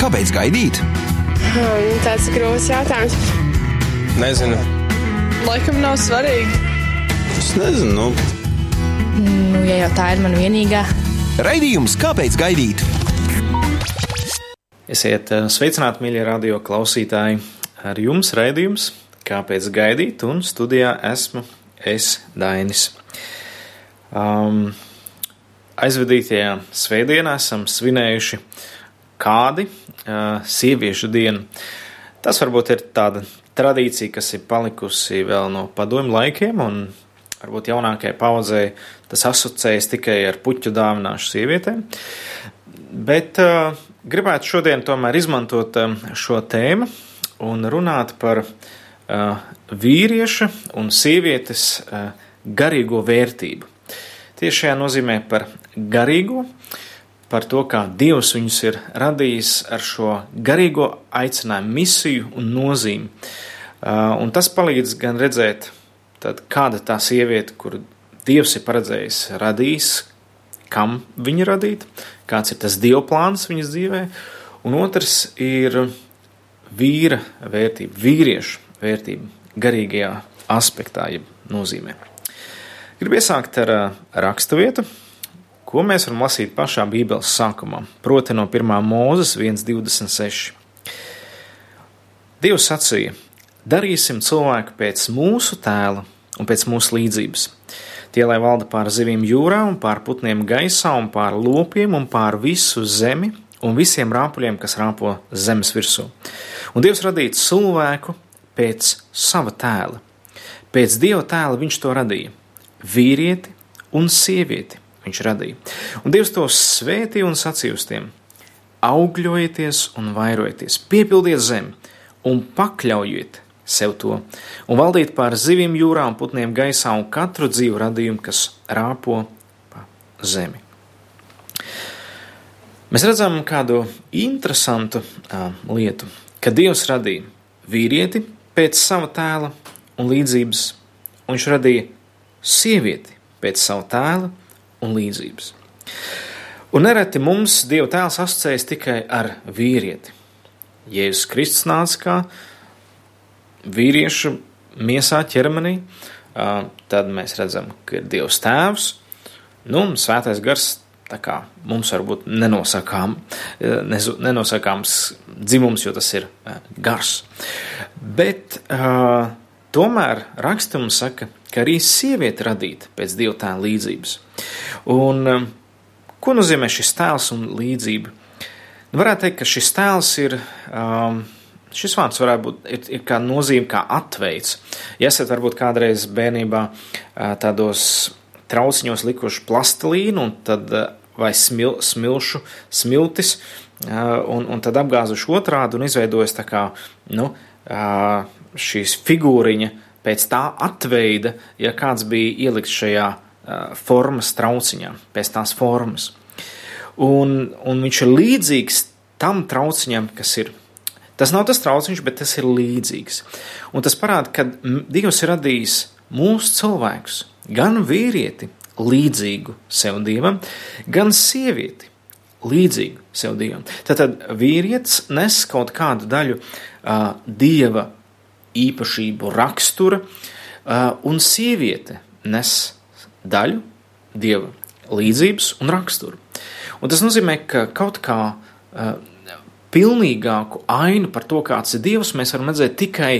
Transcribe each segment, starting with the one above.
Kāpēc gaidīt? Hmm, tāds ir grūts jautājums. Nezinu. Laikam nav svarīgi. Es nezinu. Nu. Nu, ja jau tā ir mana vienīgā. Raidījums Kāpēc gaidīt? Esiet eh, sveicināti, mīļie radio klausītāji. Ar jums raidījums Kāpēc gaidīt? Un studijā esmu es, Dainis. Um, aizvadītajā svētdienā esam svinējuši kādi uh, sieviešu dienu. Tas varbūt ir tāda tradīcija, kas ir palikusi vēl no padomju laikiem, un varbūt jaunākajai paudzei tas asociējas tikai ar puķu dāvināšanu sievietēm. Bet uh, gribētu šodien tomēr izmantot uh, šo tēmu un runāt par uh, vīrieša un sievietes uh, garīgo vērtību. Tieši šajā nozīmē par garīgo, par to, kā Dievs viņus ir radījis ar šo garīgo aicinājumu, misiju un nozīmi. Uh, un tas palīdz gan redzēt, tad, kāda tā sieviete, kuru Dievs ir paredzējis, radījis, kam viņa radīta, kāds ir tas Dieva plāns viņas dzīvē, un otrs ir vīra vērtība, vīriešu vērtība garīgajā aspektā, jeb nozīmē. Gribu iesākt ar rakstu vietu, ko mēs varam lasīt pašā Bībeles sākumā, proti no 1. mūzes 1.26. Dievs sacīja: Darīsim cilvēku pēc mūsu tēla un pēc mūsu līdzības. Tie, lai valda pār zivīm jūrā, un pār putniem gaisā, un pār lopiem, un pār visu zemi, un visiem rāpuļiem, kas rāpo zemes virsū. Un Dievs radīja cilvēku pēc sava tēla. Pēc Dieva tēla viņš to radīja vīrieti un sievieti viņš radīja. Un Dievs tos svētīja un sacīja uz tiem: augļojieties un vairojieties, piepildiet zemi un pakļaujiet sev to, un valdiet pār zivīm jūrā un putniem gaisā un katru dzīvu radījumu, kas rāpo pa zemi. Mēs redzam kādu interesantu uh, lietu, ka Dievs radīja vīrieti pēc sava tēla un līdzības, un viņš radīja sievieti pēc sava tēla un līdzības. Un nereti mums Dieva tēls asociējas tikai ar vīrieti. Jēzus Kristus nāca kā vīrieša miesā ķermenī, tad mēs redzam, ka ir Dievs tēvs, nu, un svētais gars tā kā mums varbūt nenosakām, nenosakāms dzimums, jo tas ir gars. Bet uh, tomēr rakstums saka, ka arī sieviete radīta pēc dieva tēla līdzības. Un, um, ko nozīmē šis tēls un līdzība? Nu, varētu teikt, ka šis tēls ir. Um, Šis vārds varētu būt ir, ir kā nozīme, kā atveids. Ja esat varbūt kādreiz bērnībā uh, tādos trauciņos likuši plastilīnu un tad uh, vai smil, smilšu, smiltis, uh, un, un tad apgāzuši otrādi un izveidojas tā kā, nu, šīs figūriņa pēc tā atveida, ja kāds bija ielikts šajā formas trauciņā, pēc tās formas. Un, un viņš ir līdzīgs tam trauciņam, kas ir. Tas nav tas trauciņš, bet tas ir līdzīgs. Un tas parāda, ka Dievs ir radījis mūsu cilvēkus, gan vīrieti, līdzīgu sev dievam, gan sievieti, līdzīgu sev dievam. Tad vīrietis nes kaut kādu daļu uh, dieva īpašību, rakstura, un sieviete nes daļu dieva līdzības un raksturu. Un tas nozīmē, ka kaut kā pilnīgāku ainu par to, kāds ir Dievs, mēs varam redzēt tikai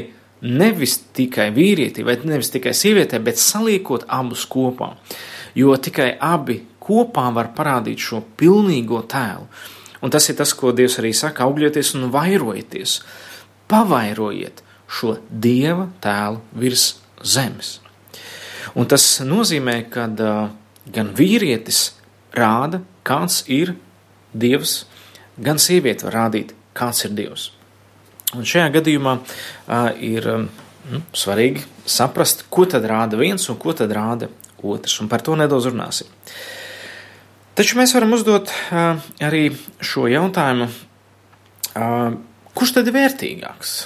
nevis tikai vīrietī vai nevis tikai sievietē, bet saliekot abus kopā. Jo tikai abi kopā var parādīt šo pilnīgo tēlu. Un tas ir tas, ko Dievs arī saka: augļieties un vairojieties, pavairojiet šo dieva tēlu virs zemes. Un tas nozīmē, ka uh, gan vīrietis rāda, kāds ir dievs, gan sieviete var rādīt, kāds ir dievs. Un šajā gadījumā uh, ir um, svarīgi saprast, ko tad rāda viens un ko tad rāda otrs, un par to nedaudz runāsim. Taču mēs varam uzdot uh, arī šo jautājumu, uh, kurš tad ir vērtīgāks?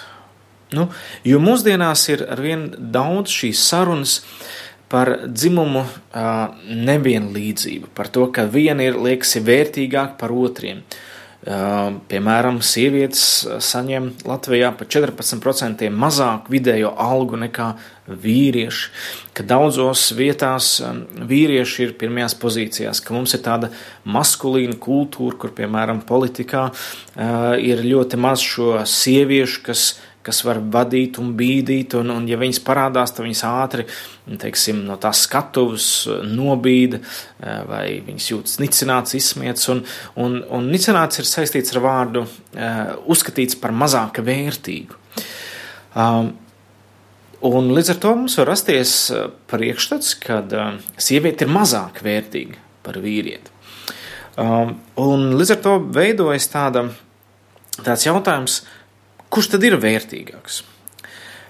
Nu, jo mūsdienās ir arvien daudz šīs sarunas par dzimumu nevienlīdzību, par to, ka viena ir liekas vērtīgāka par otriem. Piemēram, sievietes saņem Latvijā par 14% mazāk vidējo algu nekā vīrieši, ka daudzos vietās vīrieši ir pirmajās pozīcijās, ka mums ir tāda maskulīna kultūra, kur, piemēram, politikā ir ļoti maz šo sieviešu, kas kas var vadīt un bīdīt, un, un ja viņas parādās, tad viņas ātri teiksim, no tās skatuves nobīda, eh, vai viņas jūtas nicināts, izsmiets, un, un, un nicināts ir saistīts ar vārdu eh, uzskatīts par mazāka vērtīgu. Um, un līdz ar to mums var rasties eh, priekšstats, ka sieviete ir mazāk vērtīga par vīrieti. Um, un līdz ar to veidojas tāda, tāds jautājums, kurš tad ir vērtīgāks?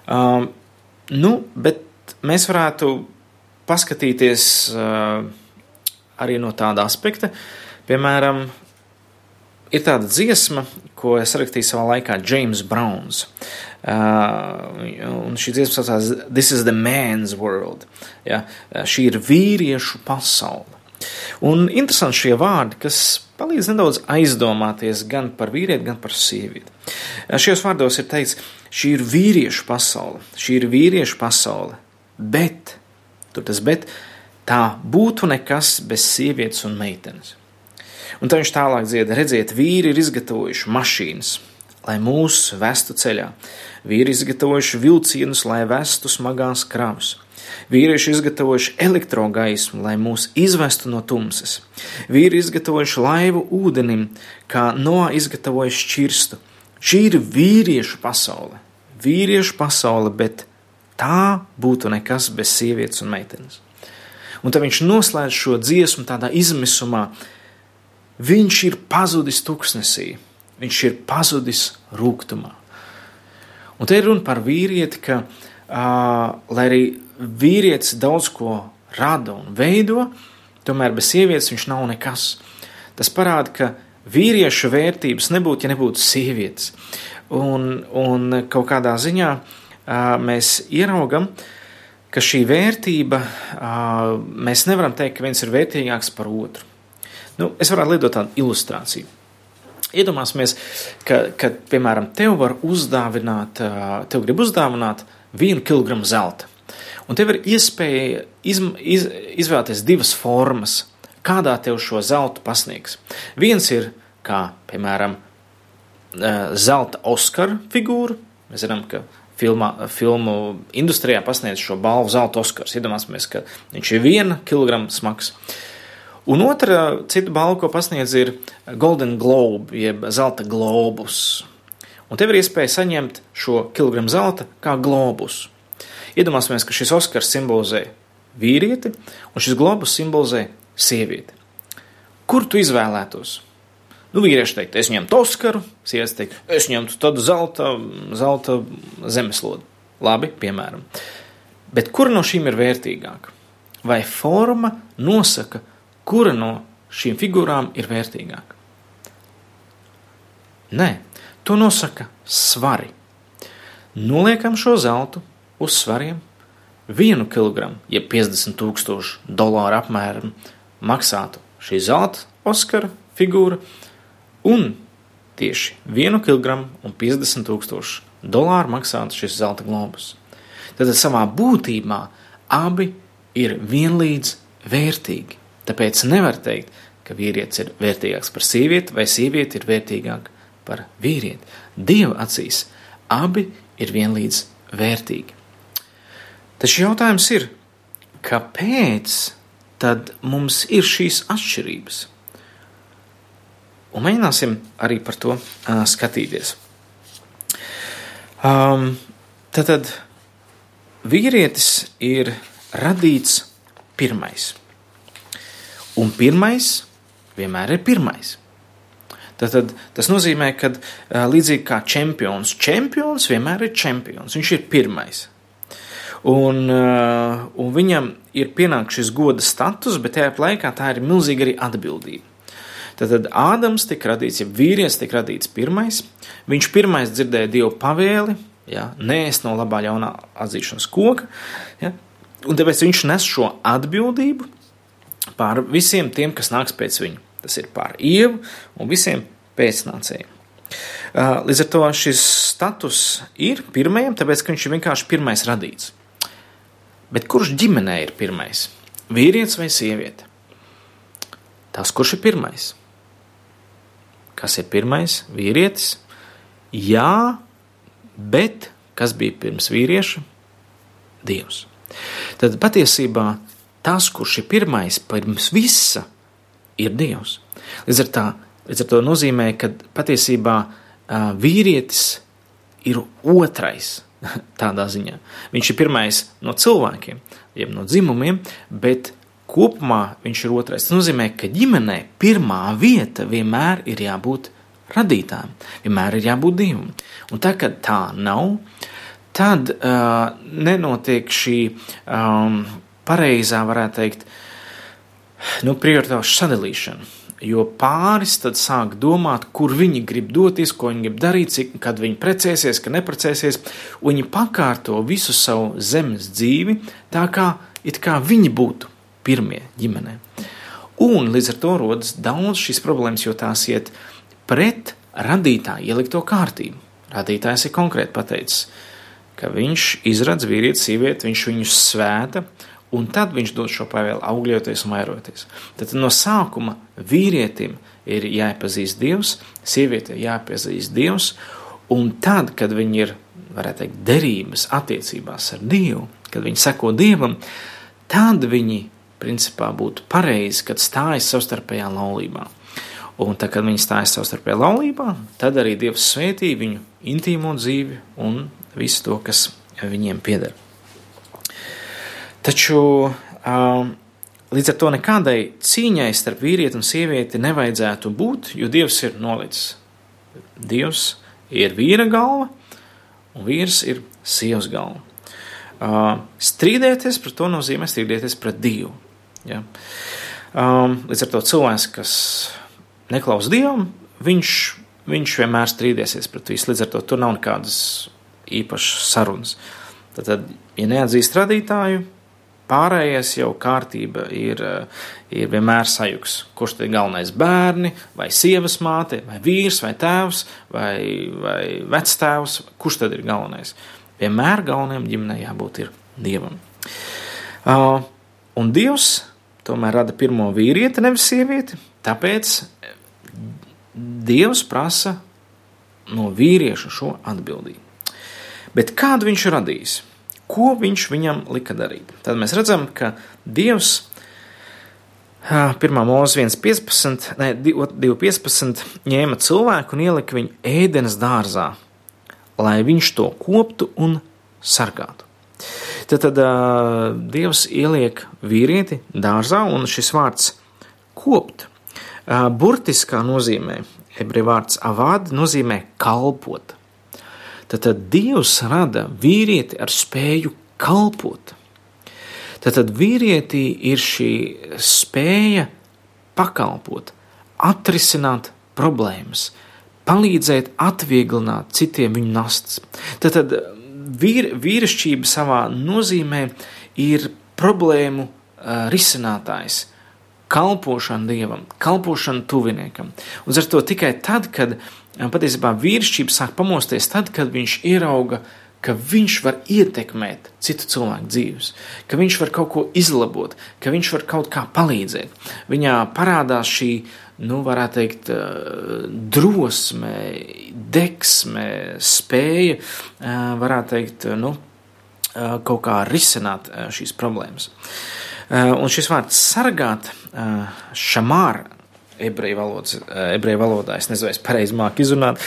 Um, nu, bet mēs varētu paskatīties uh, arī no tāda aspekta. Piemēram, ir tāda dziesma, ko es rakstīju savā laikā, James Browns. Uh, un šī dziesma saucās This is the man's world. Ja? Šī ir vīriešu pasaule. Un interesanti šie vārdi, kas palīdz nedaudz aizdomāties gan par vīrieti, gan par sievieti. Šajos vārdos ir teikts, šī ir vīriešu pasaule, šī ir vīriešu pasaule, bet, tur tas bet, tā būtu nekas bez sievietes un meitenes. Un tad viņš tālāk dzieda, redziet, vīri ir izgatavojuši mašīnas, lai mūs vestu ceļā. Vīri izgatavojuši vilcienus, lai vestu smagās kravas. Vīrieši izgatavojuši elektrogaismu, lai mūs izvestu no tumsas. Vīri izgatavojuši laivu ūdenim, kā no izgatavojuši šķirstu. Šī ir vīriešu pasaule. Vīriešu pasaule, bet tā būtu nekas bez sievietes un meitenes. Un tad viņš noslēdz šo dziesmu tādā izmisumā. Viņš ir pazudis tuksnesī, viņš ir pazudis rūkumā. Un te ir runa par vīrieti, ka, uh, lai arī vīrietis daudz ko rada un veido, tomēr bez sievietes viņš nav nekas. Tas parāda, ka vīriešu vērtības nebūtu, ja nebūtu sievietes. Un, un kaut kādā ziņā mēs ieraugam, ka šī vērtība, mēs nevaram teikt, ka viens ir vērtīgāks par otru. Nu, es varētu lidot tādu ilustrāciju. Iedomāsimies, ka, ka, piemēram, tev var uzdāvināt, tev grib uzdāvināt vienu kilogramu zelta. Un tev ir iespēja iz, iz, izvēlēties divas formas, kādā tev šo zeltu pasniegs. Viens ir, kā piemēram, eh, zelta Oskara figūra. Mēs zinām, ka filmā, filmu industrijā pasniedz šo balvu zelta Oskars. Iedomāsimies, ka viņš ir viena kilograma smags. Un otra cita balva, ko pasniedz, ir Golden Globe, jeb zelta globus. Un tev ir iespēja saņemt šo kilogramu zelta kā globus. Iedomāsimies, ka šis Oskars simbolizē vīrieti, un šis globus simbolizē sievieti. Kur tu izvēlētos? Nu, vīrieši teikt, es ņemtu Oskaru, sievietes teikt, es ņemtu tādu zelta, zelta zemeslodu. Labi, piemēram. Bet kura no šīm ir vērtīgāka? Vai forma nosaka, kura no šīm figūrām ir vērtīgāka? Nē, to nosaka svari. Noliekam šo zeltu uz svariem. Vienu kilogramu, jeb 50 tūkstošu dolāru apmēram, maksātu šī zelta Oskara figūra, un tieši vienu kilogramu un 50 tūkstošu dolāru maksātu šis zelta globus. Tad savā būtībā abi ir vienlīdz vērtīgi. Tāpēc nevar teikt, ka vīrietis ir vērtīgāks par sievieti vai sieviete ir vērtīgāka par vīrieti. Dieva acīs abi ir vienlīdz vērtīgi. Taču jautājums ir, kāpēc tad mums ir šīs atšķirības? Un mēģināsim arī par to uh, skatīties. Um, tad, tad vīrietis ir radīts pirmais. Un pirmais vienmēr ir pirmais. Tad, tad, tas nozīmē, ka līdzīgi kā čempions, čempions vienmēr ir čempions. Viņš ir pirmais. Un, uh, un viņam ir pienākts šis goda status, bet tajā laikā tā ir milzīga arī atbildība. Tad, Ādams tika radīts, ja vīrietis tika radīts pirmais, viņš pirmais dzirdēja Dievu pavēli, ja, nēst no labā ļaunā atzīšanas koka, ja, un tāpēc viņš nes šo atbildību pār visiem tiem, kas nāks pēc viņa. Tas ir pār ievu un visiem pēcnācēji. Uh, līdz ar to šis status ir pirmajam, tāpēc ka viņš ir vienkārši pirmais radīts. Bet kurš ģimenē ir pirmais? Vīrietis vai sieviete? Tas, kurš ir pirmais? Kas ir pirmais? Vīrietis. Jā, bet kas bija pirms vīrieša? Dievs. Tad patiesībā tas, kurš ir pirmais pirms visa, ir Dievs. Līdz ar, tā, līdz ar to nozīmē, ka patiesībā vīrietis ir otrais tādā ziņā. Viņš ir pirmais no cilvēkiem, jeb no dzimumiem, bet kopumā viņš ir otrais. Tas nozīmē, ka ģimenē pirmā vieta vienmēr ir jābūt radītājam, vienmēr ir jābūt dievam. Un tā, kad tā nav, tad uh, nenotiek šī um, pareizā, varētu teikt, nu, prioritāšu sadalīšana. Jo pāris tad sāk domāt, kur viņi grib doties, ko viņi grib darīt, cik, kad viņi precēsies, kad neprecēsies. Viņi pakārto visu savu zemes dzīvi tā, kā, kā viņi būtu pirmie ģimenē. Un līdz ar to rodas daudz šīs problēmas, jo tās iet pret radītāju ielikto kārtību. Radītājs ir konkrēti pateicis, ka viņš izradz vīrieti, sievieti, viņš viņus svēta, un tad viņš dod šo pavēlu augļoties un vairoties. Tad no sākuma vīrietim ir jāiepazīst Dievs, sievietei jāiepazīst Dievs, un tad, kad viņi ir, varētu teikt, derības attiecībās ar Dievu, kad viņi seko Dievam, tad viņi, principā, būtu pareizi, kad stājas savstarpējā laulībā. Un tad, kad viņi stājas savstarpējā laulībā, tad arī Dievs svētī viņu intīmo dzīvi un visu to, kas viņiem pieder. Taču um, līdz ar to nekādai cīņai starp vīrieti un sievieti nevajadzētu būt, jo Dievs ir nolicis. Dievs ir vīra galva, un vīrs ir sievas galva. Uh, strīdēties par to nozīmē strīdēties pret Dievu. Ja? Um, līdz ar to cilvēks, kas neklaus Dievam, viņš, viņš vienmēr strīdēsies pret visu. Līdz ar to tur nav nekādas īpašas sarunas. Tad ja neatzīst radītāju, Pārējais jau kārtība ir, eh, ir vienmēr sajūgs. Kurš tad ir galvenais bērni, vai sievas māte, vai vīrs, vai tēvs, vai, vai vectēvs? Kurš tad ir galvenais? Vienmēr galvenajam ģimenei jābūt ir dievam. Uh, un Dievs tomēr rada pirmo vīrieti, nevis sievieti, tāpēc Dievs prasa no vīrieša šo atbildību. Bet kādu viņš radīs? Ko viņš viņam lika darīt. Tad mēs redzam, ka Dievs 1. mūzika 1.15, ne 2.15 ņēma cilvēku un ielika viņu ēdienas dārzā, lai viņš to koptu un sargātu. Tad, tad uh, Dievs ieliek vīrieti dārzā, un šis vārds kopt, uh, burtiskā nozīmē, ebreju vārds avad, nozīmē kalpot. Tad, tad Dievs rada vīrieti ar spēju kalpot. Tad, tad vīrietī ir šī spēja pakalpot, atrisināt problēmas, palīdzēt atvieglināt citiem viņu nastas. Tad, tad vīr, vīrišķība savā nozīmē ir problēmu uh, risinātājs, kalpošana dievam, kalpošana tuviniekam. Un ar to tikai tad, kad patiesībā vīrišķība sāk pamosties tad, kad viņš ierauga, ka viņš var ietekmēt citu cilvēku dzīves, ka viņš var kaut ko izlabot, ka viņš var kaut kā palīdzēt. Viņā parādās šī, nu, varētu teikt, eh, drosme, deksme, spēja, eh, varētu teikt, nu, eh, kaut kā risināt šīs problēmas. Un šis vārds sargāt, šamār, ebreju, valodas, eh, ebreju valodā, es nezinu, es pareizi māku izrunāt,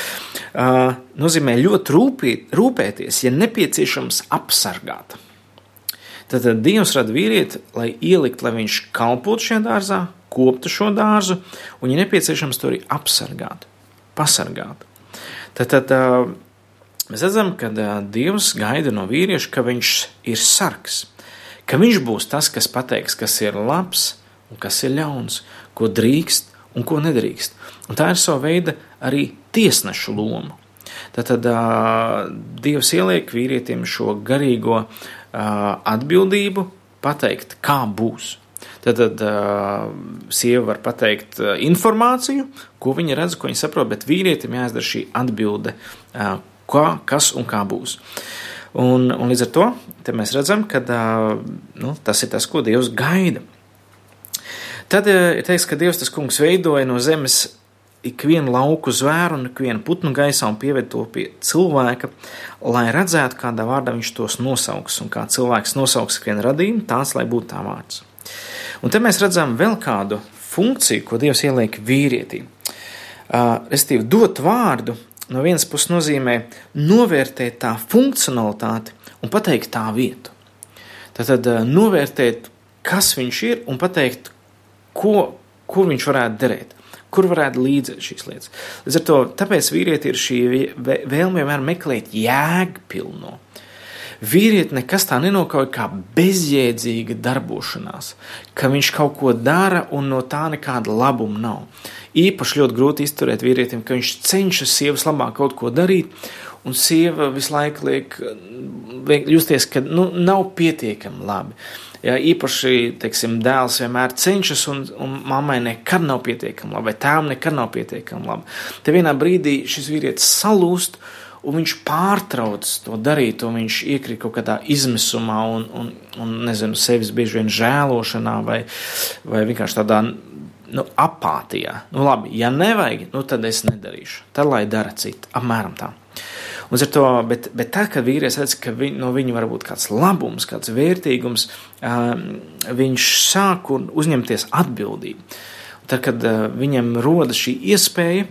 uh, nozīmē ļoti rūpīt, rūpēties, ja nepieciešams apsargāt. Tad, Dievs rada vīrieti, lai ielikt, lai viņš kalpotu šajā dārzā, koptu šo dārzu, un, ja nepieciešams, to arī apsargāt, pasargāt. Tad, tad uh, mēs redzam, ka Dievs gaida no vīrieša, ka viņš ir sargs, ka viņš būs tas, kas pateiks, kas ir labs un kas ir ļauns, ko drīkst un ko nedrīkst. Un tā ir sava veida arī tiesnešu loma. Tad, tad uh, Dievs ieliek vīrietim šo garīgo uh, atbildību pateikt, kā būs. Tad uh, sieva var pateikt uh, informāciju, ko viņa redz, ko viņa saprot, bet vīrietim jāizdara šī atbilde, uh, kā, kas un kā būs. Un, un līdz ar to mēs redzam, ka uh, nu, tas ir tas, ko Dievs gaida. Tad uh, ir teikts, ka Dievs tas kungs veidoja no zemes ikvienu lauku zvēru un ikvienu putnu gaisā un pieved to pie cilvēka, lai redzētu, kādā vārdā viņš tos nosauks, un kā cilvēks nosauks ikvienu radījumu, tāds, lai būtu tā vārds. Un te mēs redzam vēl kādu funkciju, ko Dievs ieliek vīrietī. Uh, Restīvi, dot vārdu no vienas puses nozīmē novērtēt tā funkcionalitāti un pateikt tā vietu. Tad uh, novērtēt, kas viņš ir un pateikt, ko, kur viņš varētu derēt kur varētu līdzēt šīs lietas. Līdz ar to tāpēc vīrieti ir šī vēlme vienmēr meklēt jēgpilno. Vīrieti nekas tā nenokauj kā bezjēdzīga darbošanās, ka viņš kaut ko dara un no tā nekāda labuma nav. Īpaši ļoti grūti izturēt vīrietim, ka viņš cenšas sievas labā kaut ko darīt, un sieva visu laiku liek justies, ka nu, nav pietiekami labi. Ja, īpaši, teiksim, dēls vienmēr cenšas, un, un mammai nekad nav pietiekami labi, vai tēvam nekad nav pietiekami labi. Te vienā brīdī šis vīrietis salūst, un viņš pārtrauc to darīt, un viņš iekrīt kaut kādā izmisumā, un, un, un nezinu, sevis bieži vien žēlošanā, vai, vai vienkārši tādā nu, apātijā. Nu, labi, ja nevajag, nu, tad es nedarīšu. Tad lai dara citi. Apmēram tā. Un to, bet, bet tā, kad vīrietis redz, ka viņ, no viņa var būt kāds labums, kāds vērtīgums, um, viņš sāk uzņemties atbildību. Tad, kad uh, viņam rodas šī iespēja,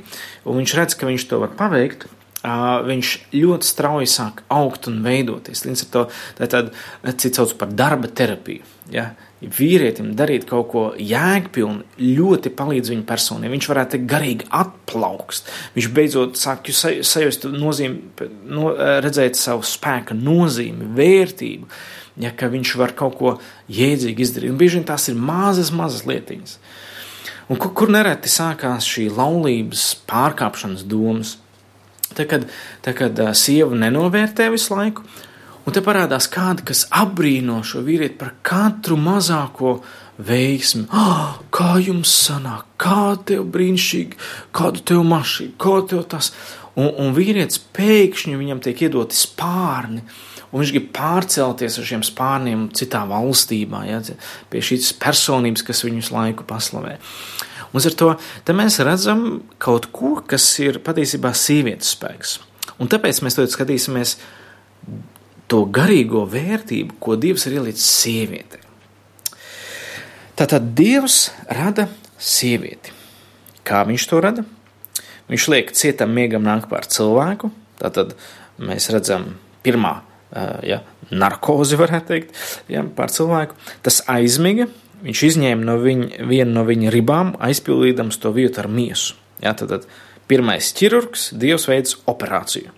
un viņš redz, ka viņš to var paveikt, uh, viņš ļoti strauji sāk augt un veidoties. Līdz ar to tā ir tāda, cits sauc par darba terapiju. Ja? Vīrietim darīt kaut ko jēgpilnu ļoti palīdz viņa personībai. Viņš varētu garīgi atplaukst. Viņš beidzot sāk sajust nozīmi, no, redzēt savu spēku nozīmi, vērtību, ja ka viņš var kaut ko jēdzīgi izdarīt. Un bieži vien tās ir mazas, mazas lietiņas. Un kur, kur nereti sākās šī laulības pārkāpšanas domas? Tad, kad, tad, kad sieva nenovērtē visu laiku, Un te parādās kāda, kas apbrīno šo vīrieti par katru mazāko veiksmi. Oh, kā jums sanāk, kā tev brīnišķīgi, kādu tev mašīnu, kā tev tas. Un, un vīrietis pēkšņi viņam tiek iedoti spārni, un viņš grib pārcelties ar šiem spārniem citā valstībā, ja, pie šīs personības, kas viņus laiku paslavē. Un ar to mēs redzam kaut ko, kas ir patiesībā sievietes spēks. Un tāpēc mēs to skatīsimies to garīgo vērtību, ko Dievs ir ielicis sievietē. Tātad Dievs rada sievieti. Kā viņš to rada? Viņš liek cietam miegam nāk pār cilvēku. Tātad mēs redzam pirmā ja, narkozi, varētu teikt, ja, pār cilvēku. Tas aizmiga, viņš izņēma no viņa, vienu no viņa ribām, aizpildījams to vietu ar miesu. Ja, tad, tad pirmais ķirurgs, Dievs veids operāciju.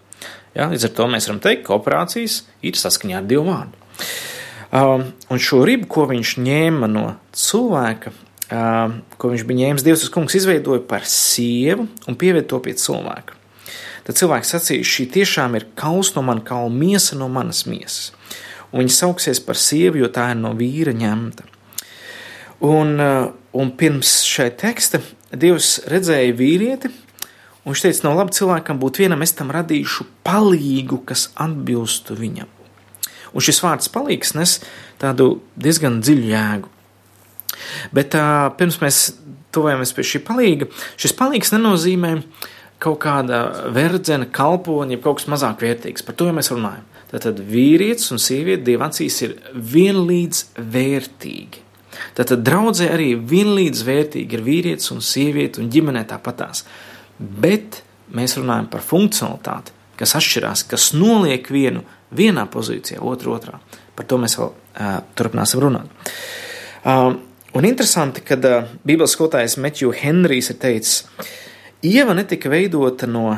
Ja, līdz ar to mēs varam teikt, ka operācijas ir saskaņā ar Dievu vārdu. Um, un šo ribu, ko viņš ņēma no cilvēka, um, ko viņš bija ņēmis, Dievs kungs izveidoja par sievu un pieved to pie cilvēka. Tad cilvēks sacīja, šī tiešām ir kauls no manas kaula, miesa no manas miesas. Un viņa sauksies par sievu, jo tā ir no vīra ņemta. Un, uh, un pirms šai teksta Dievs redzēja vīrieti, Un viņš teica, nav labi cilvēkam būt vienam, es tam radīšu palīgu, kas atbilstu viņam. Un šis vārds palīgs nes tādu diezgan dziļu jēgu. Bet uh, pirms mēs tuvojamies pie šī palīga, šis palīgs nenozīmē kaut kāda verdzena, kalpoņa, kaut kas mazāk vērtīgs. Par to jau mēs runājam. Tātad vīrietis un sieviete dievacīs ir vienlīdz vērtīgi. Tātad draudzē arī vienlīdz vērtīgi ir vīrietis un sieviete un ģimenē tāpatās. Bet mēs runājam par funkcionalitāti, kas atšķirās, kas noliek vienu vienā pozīcijā, otru otrā. Par to mēs vēl uh, turpināsim runāt. Uh, un interesanti, ka uh, Bībeles skolotājs Metju Henrijs ir teicis, Ieva netika veidota no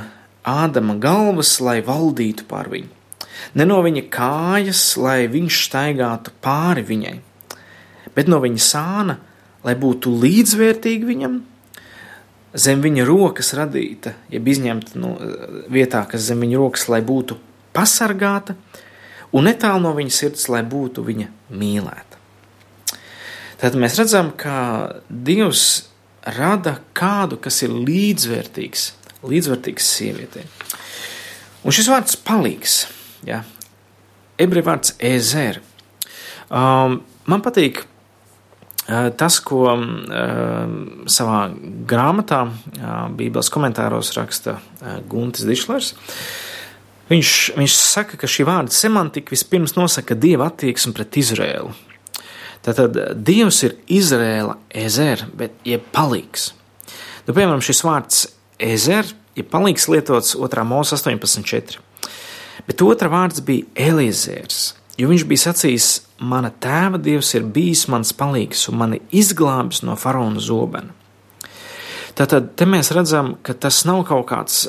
Ādama galvas, lai valdītu pār viņu, ne no viņa kājas, lai viņš staigātu pāri viņai, bet no viņa sāna, lai būtu līdzvērtīgi viņam zem viņa rokas radīta, jeb izņemta no vietā, kas zem viņa rokas, lai būtu pasargāta, un netālu no viņa sirds, lai būtu viņa mīlēta. tad mēs redzam, ka Dievs rada kādu, kas ir līdzvērtīgs, līdzvērtīgs sievietei. Un šis vārds palīgs, ja, ebreju vārds ezer. Um, man patīk tas, ko uh, savā grāmatā, uh, Bībeles komentāros raksta Guntis Dišlers. Viņš, viņš saka, ka šī vārda semantika vispirms nosaka dieva attieksmi pret Izrēlu. Tātad Dievs ir Izrēla ezer, bet jeb palīgs. Nu, piemēram, šis vārds ezer, jeb palīgs lietots 2. mūzika 18.4. Bet otra vārds bija Elizērs, jo viņš bija sacījis, mana tēva dievs ir bijis mans palīgs un mani izglābis no faraona zobena. Tātad te mēs redzam, ka tas nav kaut kāds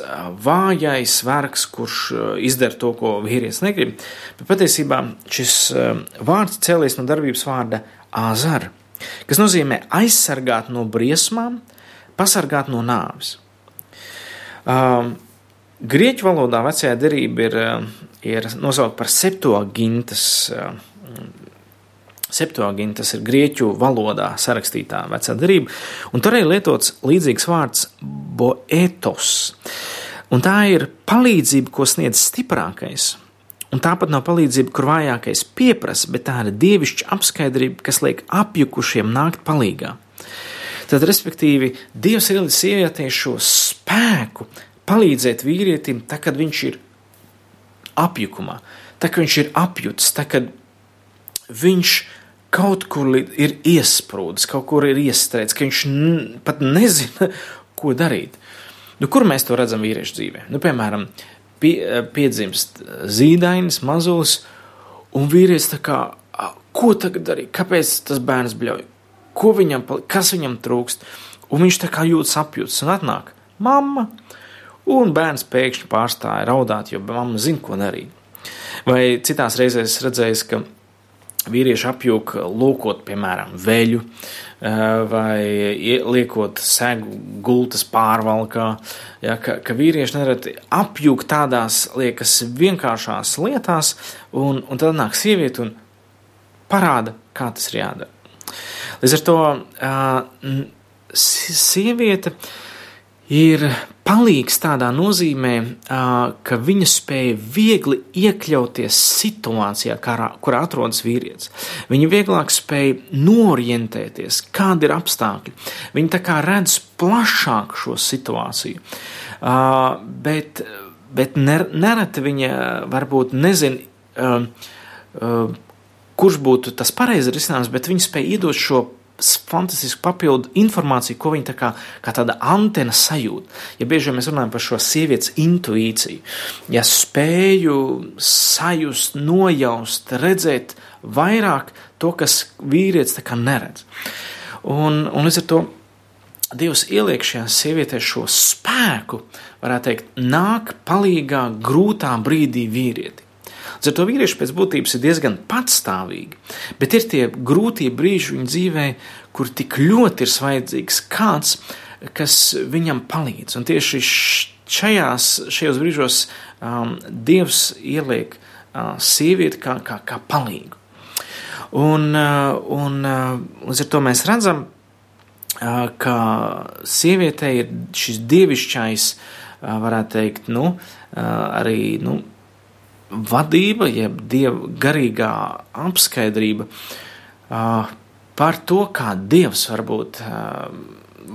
vājais vergs, kurš izdara to, ko vīrietis negrib, bet patiesībā šis vārds cēlies no darbības vārda āzar, kas nozīmē aizsargāt no briesmām, pasargāt no nāves. Um, Grieķu valodā vecajā derība ir, ir nosaukta par septogintas. Septogintas ir grieķu valodā sarakstītā vecā derība, un tur ir lietots līdzīgs vārds boetos. Un tā ir palīdzība, ko sniedz stiprākais. Un tāpat nav palīdzība, kur vājākais pieprasa, bet tā ir dievišķa apskaidrība, kas liek apjukušiem nākt palīgā. Tad, respektīvi, Dievs ir ielicis sievietē šo spēku, palīdzēt vīrietim, tad, kad viņš ir apjukumā, tad, kad viņš ir apjuts, tad, kad viņš kaut kur ir iesprūdis, kaut kur ir iestrēdzis, ka viņš pat nezina, ko darīt. Nu, kur mēs to redzam vīriešu dzīvē? Nu, piemēram, pie, piedzimst zīdainis, mazulis, un vīrietis tā kā, ko tagad darīt? Kāpēc tas bērns bļauj? Ko viņam, kas viņam trūkst? Un viņš tā kā jūtas apjūts un atnāk. Mamma, un bērns pēkšņi pārstāja raudāt, jo mamma zina, ko darīt. Vai citās reizēs redzējis, ka vīrieši apjūk lūkot, piemēram, veļu vai liekot segu gultas pārvalkā, ja, ka, ka vīrieši nereti apjūk tādās liekas vienkāršās lietās, un, un tad nāk sieviete un parāda, kā tas ir jādara. Līdz ar to sieviete ir palīgs tādā nozīmē, ka viņa spēja viegli iekļauties situācijā, kurā atrodas vīrietis. Viņa vieglāk spēja norientēties, kādi ir apstākļi. Viņa tā kā redz plašāk šo situāciju. Bet, bet nereti viņa varbūt nezina, kurš būtu tas pareizais risinājums, bet viņa spēja iedot šo fantastisku papildu informāciju, ko viņa tā kā, kā tāda antena sajūt. Ja bieži mēs runājam par šo sievietes intuīciju, ja spēju sajust, nojaust, redzēt vairāk to, kas vīrietis neredz. Un, un līdz ar to Dievs ieliek šajā sievietē šo spēku, varētu teikt, nāk palīgā grūtā brīdī vīrieti. Līdz ar to vīrieši pēc būtības ir diezgan patstāvīgi, bet ir tie grūtie brīži viņa dzīvē, kur tik ļoti ir vajadzīgs kāds, kas viņam palīdz. Un tieši šajās, šajos brīžos um, Dievs ieliek uh, sievieti kā, kā, kā palīgu. Un, uh, un uh, līdz ar to mēs redzam, uh, ka sievietei ir šis dievišķais, uh, varētu teikt, nu, uh, arī nu, vadība, jeb dieva garīgā apskaidrība par to, kā Dievs varbūt, uh,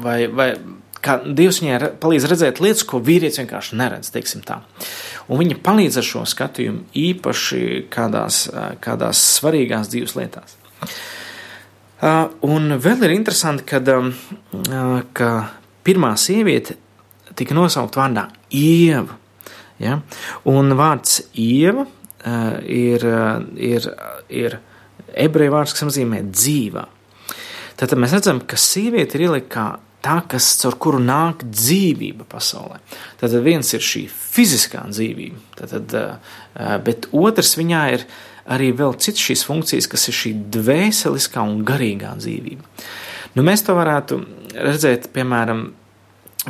vai, vai kā Dievs viņai palīdz redzēt lietas, ko vīrietis vienkārši neredz. Un viņa palīdz ar šo skatījumu īpaši kādās, kādās svarīgās dzīves lietās. Un vēl ir interesanti, kad, ka pirmā sieviete tika nosaukt vārdā Ieva. Ja? Un vārds ieva ir, ir, ir ebreju vārds, kas nozīmē dzīva. Tad mēs redzam, ka sieviete ir ielika kā tā, kas caur kuru nāk dzīvība pasaulē. Tad viens ir šī fiziskā dzīvība, tad, uh, bet otrs viņā ir arī vēl cits šīs funkcijas, kas ir šī dvēseliskā un garīgā dzīvība. Nu, mēs to varētu redzēt, piemēram,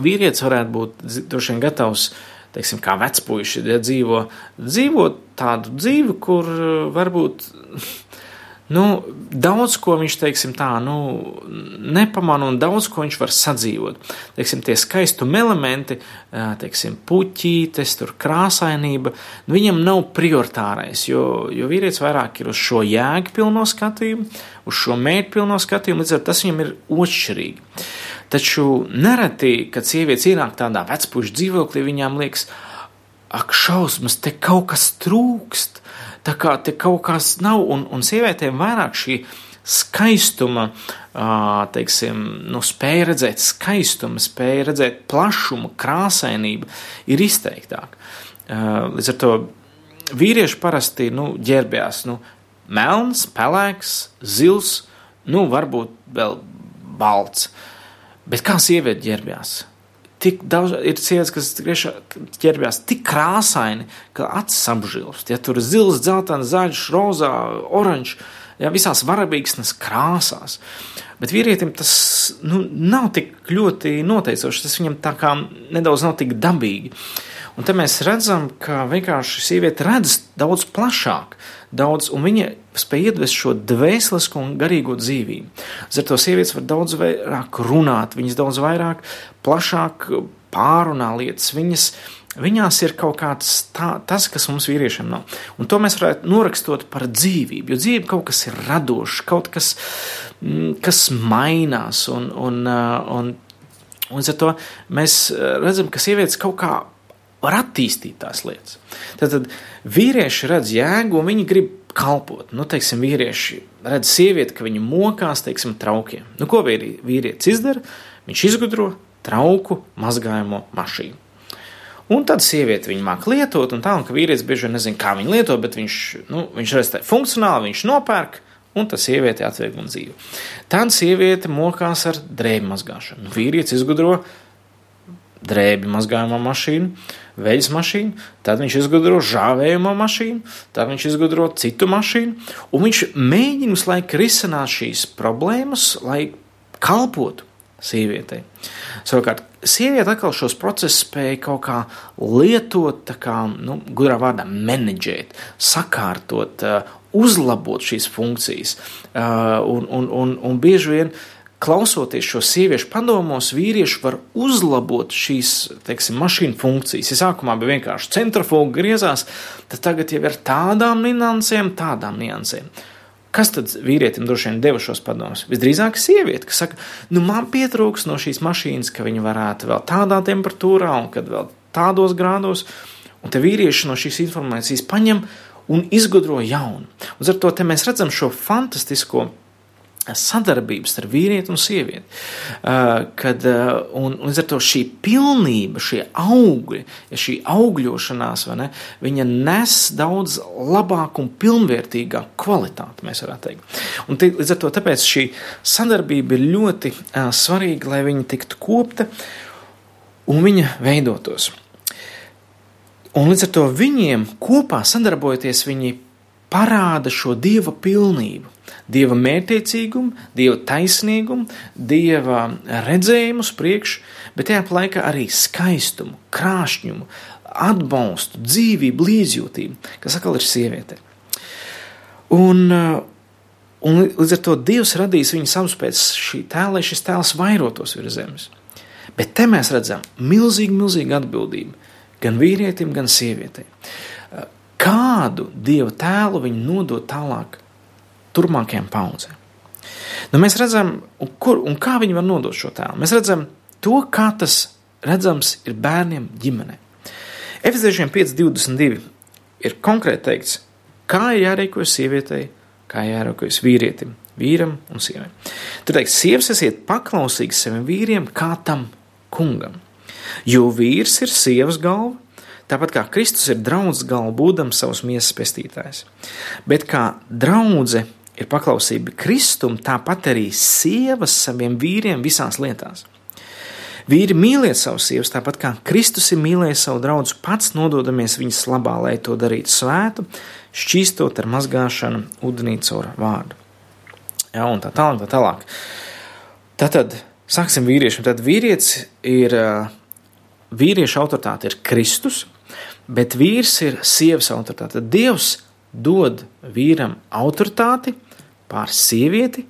vīrietis varētu būt droši vien gatavs uh, teiksim, kā vecpuiši ja, dzīvo, dzīvo tādu dzīvi, kur eh, varbūt nu, daudz ko viņš, teiksim, tā, nu, nepamana un daudz ko viņš var sadzīvot. Teiksim, tie skaistuma elementi, teiksim, puķītes, krāsainība, nu, viņam nav prioritārais, jo, jo vīrietis vairāk ir uz šo jēgu pilno skatījumu, uz šo mērķu pilno skatījumu, līdz ar tas viņam ir otršķirīgi. Taču nereti, kad sievietes ienāk tādā vecpušu dzīvoklī, viņām liekas, ak, šausmas, te kaut kas trūkst Tā kā te kaut kas nav, un, un sievietēm vairāk šī skaistuma, teiksim, nu, spēja redzēt skaistumu, spēja redzēt plašumu, krāsainību ir izteiktāka. Līdz ar to vīrieši parasti nu, ģērbjās nu, melns, pelēks, zils, nu, varbūt vēl balts. Bet kā sieviete ģērbjās? tik daudz, ir sievietes, kas ķerbjās tik krāsaini, ka acis apžilst. Ja tur ir zils, dzeltens, zaļš, rozā, oranžs, ja visās varabīgsnes krāsās. Bet vīrietim tas nu, nav tik ļoti noteicoši, tas viņam tā kā nedaudz nav tik dabīgi. Un te mēs redzam, ka vienkārši sieviete redz daudz plašāk, daudz, un viņa spēj iedvest šo dvēselisko un garīgo dzīvību. Ar to sievietes var daudz vairāk runāt, viņas daudz vairāk, plašāk pārunā lietas. Viņas, viņās ir kaut kāds tā, tas, kas mums vīriešiem nav. Un to mēs varētu norakstot par dzīvību, jo dzīve kaut kas ir radošs, kaut kas, mm, kas mainās, un, un, un, un, un ar to mēs redzam, ka sievietes kaut kā var attīstīt tās lietas. Tad, tad vīrieši redz jēgu, un viņi grib kalpot. Nu, teiksim, vīrieši redz sievieti, ka viņa mokās, teiksim, traukiem. Nu, ko vīrietis izdara? Viņš izgudro trauku mazgājumu mašīnu. Un tad sieviete viņu māca lietot, un tā, un ka vīrietis bieži vien nezina, kā viņu lietot, bet viņš, nu, viņš redz tā funkcionāli, viņš nopērk, un tas sieviete atvieglina dzīvi. Tad sieviete mokās ar drēbu mazgāšanu. Nu, vīrietis izgudro drēbi mazgājumā mašīnu, veļas mašīnu, tad viņš izgudro žāvējumu mašīnu, tad viņš izgudro citu mašīnu, un viņš mēģina visu laiku risināt šīs problēmas, lai kalpotu sievietei. Savukārt, sieviete atkal šos procesus spēja kaut kā lietot, kā, nu, gudrā vārdā, menedžēt, sakārtot, uzlabot šīs funkcijas, un, un, un, un bieži vien klausoties šo sieviešu padomos, vīrieši var uzlabot šīs teiksim, mašīnu funkcijas. Ja sākumā bija vienkārši centrifuga griezās, tad tagad jau ir tādām niansēm, tādām niansēm. Kas tad vīrietim droši vien deva šos padomus? Visdrīzāk sieviete, kas saka, nu man pietrūks no šīs mašīnas, ka viņa varētu vēl tādā temperatūrā un kad vēl tādos grādos, un te vīrieši no šīs informācijas paņem un izgudro jaunu. Un ar to mēs redzam šo fantastisko sadarbības starp vīrieti un sievieti. Uh, kad, uh, un, līdz ar to šī pilnība, šie augļi, šī augļošanās, ne, viņa nes daudz labāku un pilnvērtīgāku kvalitāti, mēs varētu teikt. Un tī, līdz ar to tāpēc šī sadarbība ir ļoti uh, svarīga, lai viņa tiktu kopta un viņa veidotos. Un līdz ar to viņiem kopā sadarbojoties, viņi parāda šo dieva pilnību dieva mērķiecīgumu, dieva taisnīgumu, dieva redzējumu uz priekšu, bet tajā laikā arī skaistumu, krāšņumu, atbalstu, dzīvību, līdzjūtību, kas atkal ir sieviete. Un, un līdz ar to Dievs radīs viņu savus pēc šī tēla, lai šis tēls vairotos virs zemes. Bet te mēs redzam milzīgu, milzīgu atbildību gan vīrietim, gan sievietei. Kādu Dieva tēlu viņi nodod tālāk turpmākajām paudzēm. Nu, mēs redzam, kur, un kā viņi var nodot šo tēlu. Mēs redzam to, kā tas redzams ir bērniem ģimenē. Efeziešiem 5.22 ir konkrēti teikts, kā ir jārīkojas sievietei, kā jārīkojas vīrietim, vīram un sievai. Tur teiks, sievas esiet paklausīgas saviem vīriem, kā tam kungam. Jo vīrs ir sievas galva, tāpat kā Kristus ir draudzes galva, būdams savus miesas pestītājs. Bet kā draudzene ir paklausība Kristum, tāpat arī sievas saviem vīriem visās lietās. Vīri mīliet savus sievas, tāpat kā Kristus ir mīlējis savu draugu, pats nododamies viņas labā, lai to darītu svētu, šķīstot ar mazgāšanu ūdenī caur vārdu. Ja, un tā tālāk, tā tālāk. Tad sāksim vīriešiem. Tad vīrietis ir, vīrieša autoritāte ir Kristus, bet vīrs ir sievas autoritāte. Tad Dievs dod vīram autoritāti pār sievieti,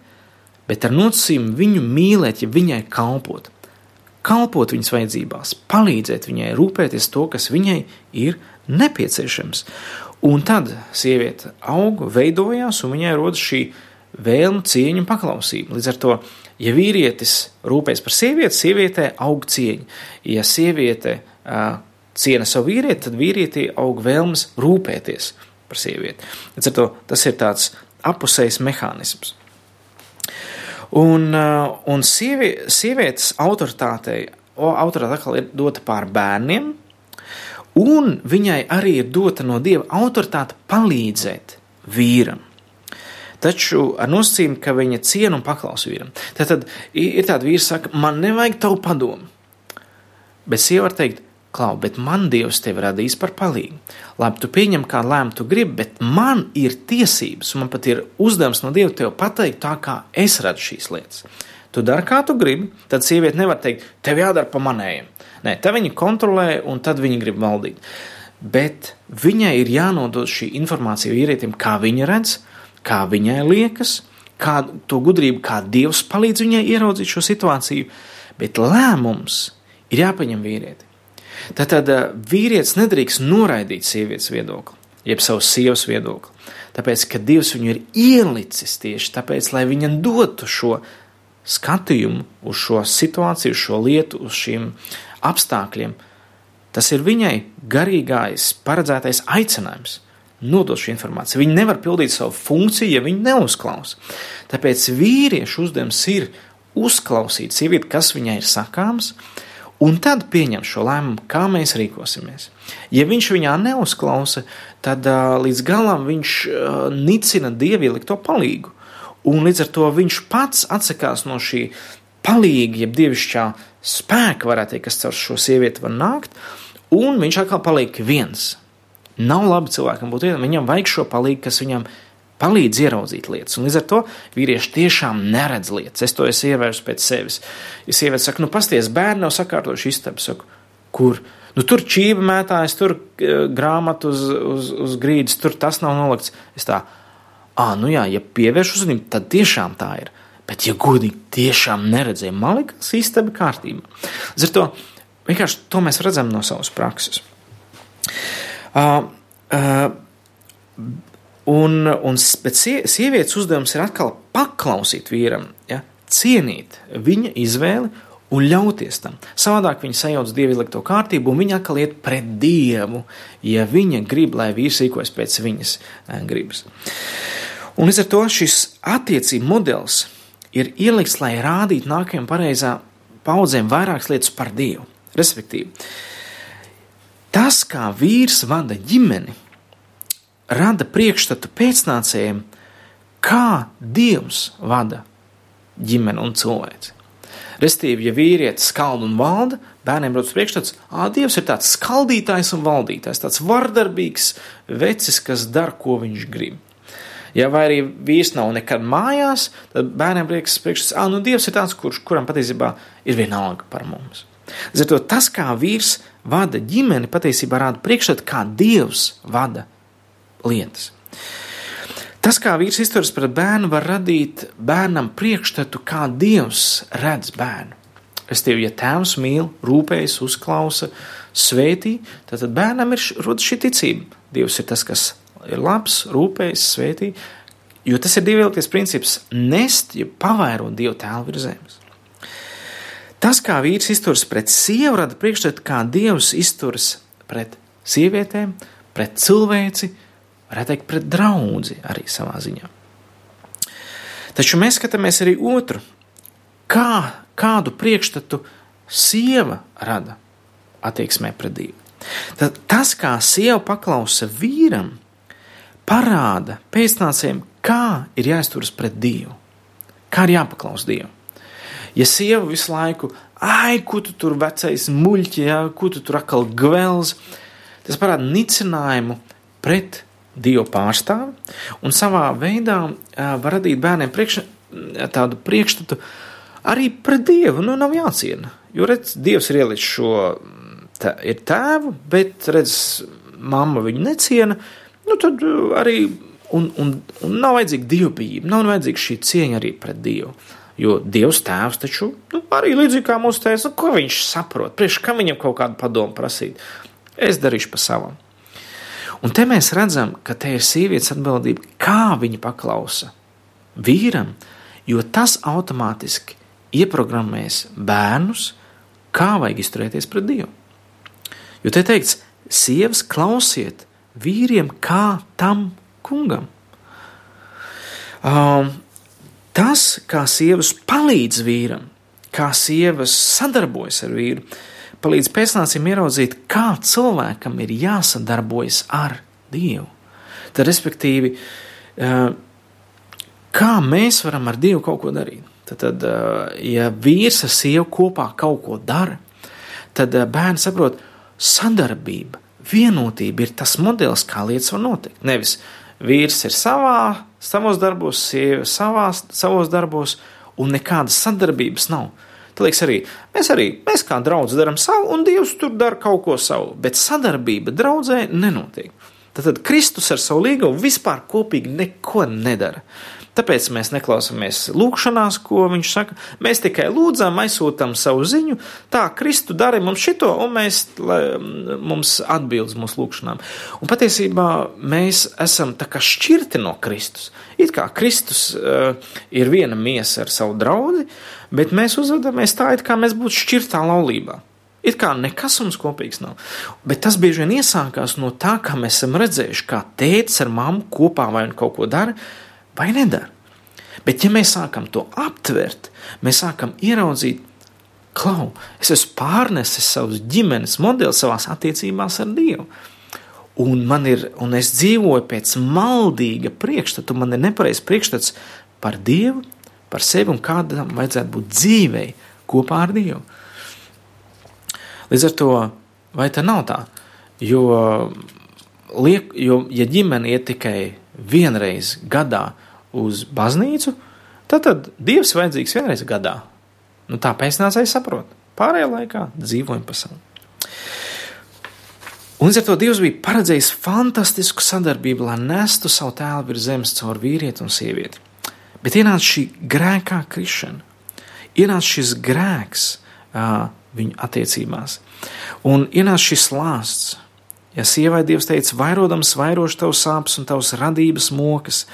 bet ar nosacījumu viņu mīlēt, ja viņai kalpot. Kalpot viņas vajadzībās, palīdzēt viņai, rūpēties to, kas viņai ir nepieciešams. Un tad sieviete auga, veidojās, un viņai rodas šī vēlme, cieņa un paklausība. Līdz ar to, ja vīrietis rūpēs par sievieti, sievietē aug cieņa. Ja sieviete uh, ciena savu vīrieti, tad vīrietī aug vēlmes rūpēties par sievieti. Līdz ar to tas ir tāds apusējs mehānisms. Un, un sievi, sievietes autoritātei, autoritāte ir dota pār bērniem, un viņai arī ir dota no dieva autoritāte palīdzēt vīram. Taču ar nosacījumu, ka viņa ciena un paklaus vīram. Tad, tad ir tāda vīra, saka, man nevajag tavu padomu. Bet sieva var teikt, Klau, bet man Dievs tevi radījis par palīgu. Labi, tu pieņem, kā lēmumu tu gribi, bet man ir tiesības, un man pat ir uzdevums no Dieva tev pateikt tā, kā es redzu šīs lietas. Tu dari, kā tu gribi, tad sieviete nevar teikt, tev jādara pa manējiem. Nē, tā viņa kontrolē, un tad viņa grib valdīt. Bet viņai ir jānodod šī informācija vīrietim, kā viņa redz, kā viņai liekas, kā to gudrību, kā Dievs palīdz viņai ieraudzīt šo situāciju, bet lēmums ir jāpaņem vīrietim. Tātad eh, vīrietis nedrīkst noraidīt sievietes viedokli, jeb savas sievas viedokli. Tāpēc, ka Dievs viņu ir ielicis tieši tāpēc, lai viņam dotu šo skatījumu uz šo situāciju, uz šo lietu, uz šiem apstākļiem. Tas ir viņai garīgais, paredzētais aicinājums nodot šo informāciju. Viņi nevar pildīt savu funkciju, ja viņi neuzklausa. Tāpēc vīriešu uzdevums ir uzklausīt sievieti, kas viņai ir sakāms, un tad pieņem šo lēmumu, kā mēs rīkosimies. Ja viņš viņā neuzklausa, tad līdz galam viņš nicina dievu ielikto palīgu. Un līdz ar to viņš pats atsakās no šī palīga, jeb dievišķā spēka, varētu teikt, kas caur šo sievieti var nākt, un viņš atkal paliek viens. Nav labi cilvēkam būt vienam, viņam vajag šo palīgu, kas viņam ir palīdz ieraudzīt lietas. Un līdz ar to vīrieši tiešām neredz lietas. Es to esmu ievērsis pēc sevis. Ja sieviete saka, nu, pasties, bērni nav sakārtojuši istabu, saku, kur? Nu, tur čība mētājas, tur uh, grāmatu uz, uz, uz grīdas, tur tas nav nolikts. Es tā, ah, nu jā, ja pievērš uzmanību, tad tiešām tā ir. Bet, ja godīgi tiešām neredzēju, man liekas, istaba kārtībā. Līdz ar to vienkārši to mēs redzam no savas prakses. Uh, uh, Un, un sievietes uzdevums ir atkal paklausīt vīram, ja, cienīt viņa izvēli un ļauties tam. Savādāk viņa sajauc dievu izlikto kārtību, un viņa atkal iet pret dievu, ja viņa grib, lai vīrs rīkojas pēc viņas eh, gribas. Un līdz ar to šis attiecību modelis ir ielikts, lai rādītu nākamajām pareizā paudzēm vairākas lietas par dievu. Respektīvi, tas, kā vīrs vada ģimeni, rada priekšstatu pēcnācējiem, kā Dievs vada ģimeni un cilvēci. Restīvi, ja vīrietis skald un valda, bērniem rodas priekšstats, ka Dievs ir tāds skaldītājs un valdītājs, tāds vardarbīgs vecis, kas dara, ko viņš grib. Ja arī vīrs nav nekad mājās, tad bērniem liekas, ka nu, Dievs ir tāds, kurš, kuram patiesībā ir vienalga par mums. Līdz ar to tas, kā vīrs vada ģimeni, patiesībā rāda priekšstatu, kā Dievs vada lietas. Tas, kā vīrs izturas pret bērnu, var radīt bērnam priekšstatu, kā Dievs redz bērnu. Restīvi, ja tēvs mīl, rūpējas, uzklausa, svētī, tad bērnam ir rodas šī ticība. Dievs ir tas, kas ir labs, rūpējas, svētī, jo tas ir divvilkties princips - nest, ja pavairot Dievu tēlu virs zemes. Tas, kā vīrs izturas pret sievu, rada priekšstatu, kā Dievs izturas pret sievietēm, pret cilvēci, varētu teikt, pret draugu arī savā ziņā. Taču mēs skatāmies arī otru, kā, kādu priekšstatu sieva rada attieksmē pret Dievu. Tad tas, kā sieva paklausa vīram, parāda pēcnācējiem, kā ir jāizturas pret Dievu, kā ir jāpaklaus Dievu. Ja sieva visu laiku, ai, ko tu tur vecais muļķi, ja, ko tu tur atkal gvēls, tas parāda nicinājumu pret Dievu pārstāvi, un savā veidā var radīt bērniem priekš, tādu priekšstatu arī pret Dievu. Nu, nav jāciena. Jo, redz, Dievs ir ielicis šo tā, ir tēvu, bet, redz, mamma viņu neciena, nu, tad arī un, un, un nav vajadzīga dievbijība, nav vajadzīga šī cieņa arī pret Dievu. Jo Dievs tēvs taču nu, arī līdzīgi kā mūsu tēvs, nu, ko viņš saprot, priekš kam viņam kaut kādu padomu prasīt. Es darīšu pa savam. Un te mēs redzam, ka te ir sievietes atbildība, kā viņa paklausa vīram, jo tas automātiski ieprogrammēs bērnus, kā vajag izturēties pret Dievu. Jo te teikts, sievas klausiet vīriem kā tam kungam. Um, tas, kā sievas palīdz vīram, kā sievas sadarbojas ar vīru, palīdz pēcnācim ieraudzīt, kā cilvēkam ir jāsadarbojas ar Dievu. Tad, respektīvi, uh, kā mēs varam ar Dievu kaut ko darīt. Tad, tad ja vīrs ar sievu kopā kaut ko dara, tad bērns saprot, sadarbība, vienotība ir tas modelis, kā lietas var notikt. Nevis vīrs ir savā, savos darbos, sieva savās, savos darbos, un nekādas sadarbības nav. Tā liekas arī, mēs arī, mēs kā draugi darām savu, un Dievs tur dara kaut ko savu, bet sadarbība draudzē nenotiek. Tad, tad Kristus ar savu līgumu vispār kopīgi neko nedara. Tāpēc mēs neklausāmies lūgšanās, ko viņš saka. Mēs tikai lūdzam, aizsūtām savu ziņu, tā Kristu dara mums šito, un mēs, lai, mums atbildes mūsu lūgšanām. Un patiesībā mēs esam tā kā šķirti no Kristus. It kā Kristus uh, ir viena miesa ar savu draugu, bet mēs uzvedamies tā, it kā mēs būtu šķirtā laulībā. It kā nekas mums kopīgs nav. Bet tas bieži vien iesākās no tā, kā mēs esam redzējuši, kā tēvs ar mammu kopā vai nu kaut ko dara, vai nedara. Bet, ja mēs sākam to aptvert, mēs sākam ieraudzīt, klau, es esmu pārnesis savus ģimenes modeli savās attiecībās ar Dievu. Un, ir, un es dzīvoju pēc maldīga priekšstata, man ir nepareizs priekšstats par Dievu, par sevi un kādam vajadzētu būt dzīvei kopā ar Dievu. Līdz ar to, vai tā nav tā? Jo, liek, jo ja ģimene iet tikai vienreiz gadā uz baznīcu, tad, tad Dievs vajadzīgs vienreiz gadā. Nu, tā pēcnācēji saprot. Pārējā laikā dzīvojam pa savu. Un ar to Dievs bija paredzējis fantastisku sadarbību, lai nestu savu tēlu virs zemes caur vīrieti un sievieti. Bet ienāca šī grēkā krišana, ienāca šis grēks uh, viņu attiecībās, un ienāca šis lāsts, Ja sievai Dievs teica, vairodams vairošu tavus sāpes un tavas radības mokas,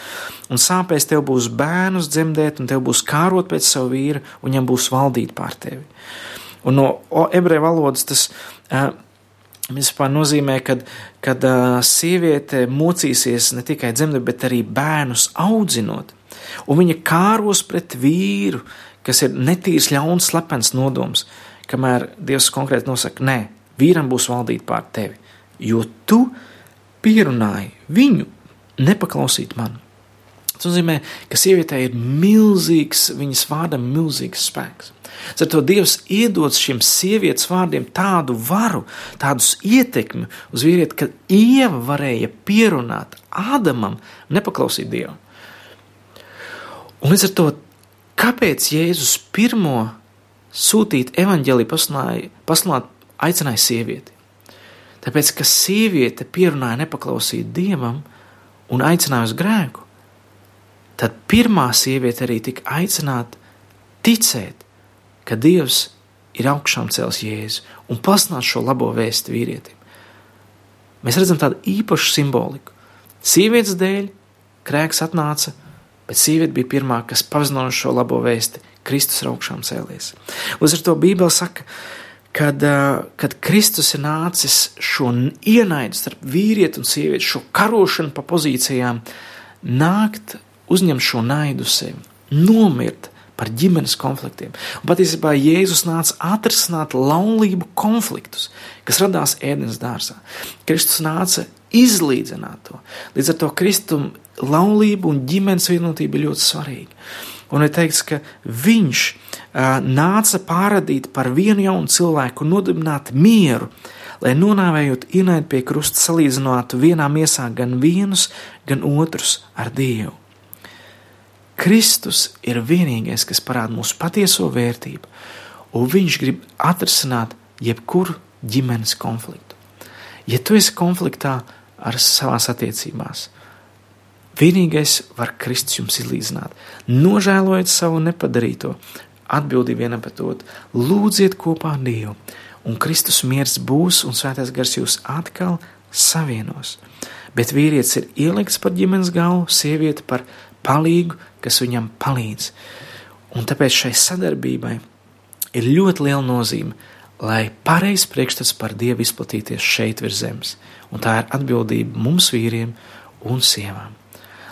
un sāpēs tev būs bērnus dzemdēt, un tev būs kārot pēc savu vīru, un viņam būs valdīt pār tevi. Un no ebreju valodas tas vispār nozīmē, kad, kad sieviete mocīsies ne tikai dzemdēt, bet arī bērnus audzinot, un viņa kāros pret vīru, kas ir netīrs, ļauns, slepens nodoms, kamēr Dievs konkrēti nosaka, nē, vīram būs valdīt pār tevi jo tu pierunāji viņu nepaklausīt man. Tas nozīmē, ka sievietei ir milzīgs, viņas vārdam, milzīgs spēks. Ar to Dievs iedod šiem sievietes vārdiem tādu varu, tādus ietekmi uz vīrieti, ka Ieva varēja pierunāt Ādamam nepaklausīt Dievu. Un līdz ar to, kāpēc Jēzus pirmo sūtīt evaņģēlī pasludināt aicināja sievieti? Tāpēc, ka sieviete pierunāja nepaklausīt dievam un aicināja uz grēku, tad pirmā sieviete arī tika aicināta ticēt, ka Dievs ir augšām cels Jēzu un pasludināt šo labo vēstu vīrietim. Mēs redzam tādu īpašu simboliku. Sievietes dēļ grēks atnāca, bet sieviete bija pirmā, kas pazināja šo labo vēsti. Kristus ir augšām cēlies. Līdz ar to Bībele saka, ka kad, kad Kristus ir nācis šo ienaidu starp vīrieti un sievieti, šo karošanu pa pozīcijām, nākt, uzņemt šo naidu sev, nomirt par ģimenes konfliktiem. Un patiesībā Jēzus nāca atrisināt laulību konfliktus, kas radās ēdienas dārzā. Kristus nāca izlīdzināt to. Līdz ar to Kristum laulība un ģimenes vienotība ir ļoti svarīga. Un ir teikts, ka viņš uh, nāca pārādīt par vienu jaunu cilvēku nodibināt mieru, lai nonāvējot ienaidu pie krusta salīdzinātu vienā miesā gan vienus, gan otrus ar Dievu. Kristus ir vienīgais, kas parāda mūsu patieso vērtību, un viņš grib atrisināt jebkuru ģimenes konfliktu. Ja tu esi konfliktā ar savās attiecībās, Vienīgais var Kristus jums izlīdzināt. Nožēlojiet savu nepadarīto, atbildību vienam pret otru, lūdziet kopā ar Dievu, un Kristus miers būs, un svētais gars jūs atkal savienos. Bet vīrietis ir ielikts par ģimenes galvu, sieviete par palīgu, kas viņam palīdz. Un tāpēc šai sadarbībai ir ļoti liela nozīme, lai pareizs priekšstats par Dievu izplatīties šeit virs zemes. Un tā ir atbildība mums vīriem un sievām.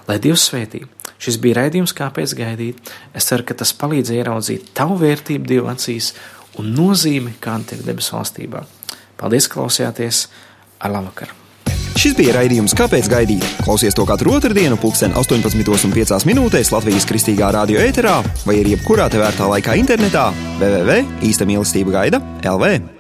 Lai Dievs svētī. Šis bija raidījums, kāpēc gaidīt. Es ceru, ka tas palīdzēja ieraudzīt tavu vērtību Dieva acīs un nozīmi, kāda tev debesu valstībā. Paldies, klausījāties! Ar labvakaru! Šis bija raidījums Kāpēc gaidīt? Klausies to katru otrdienu, pulksten 18,5 minūtēs Latvijas kristīgā radio ēterā vai arī jebkurā tevērtā laikā internetā www. īsta mīlestība gaida LV.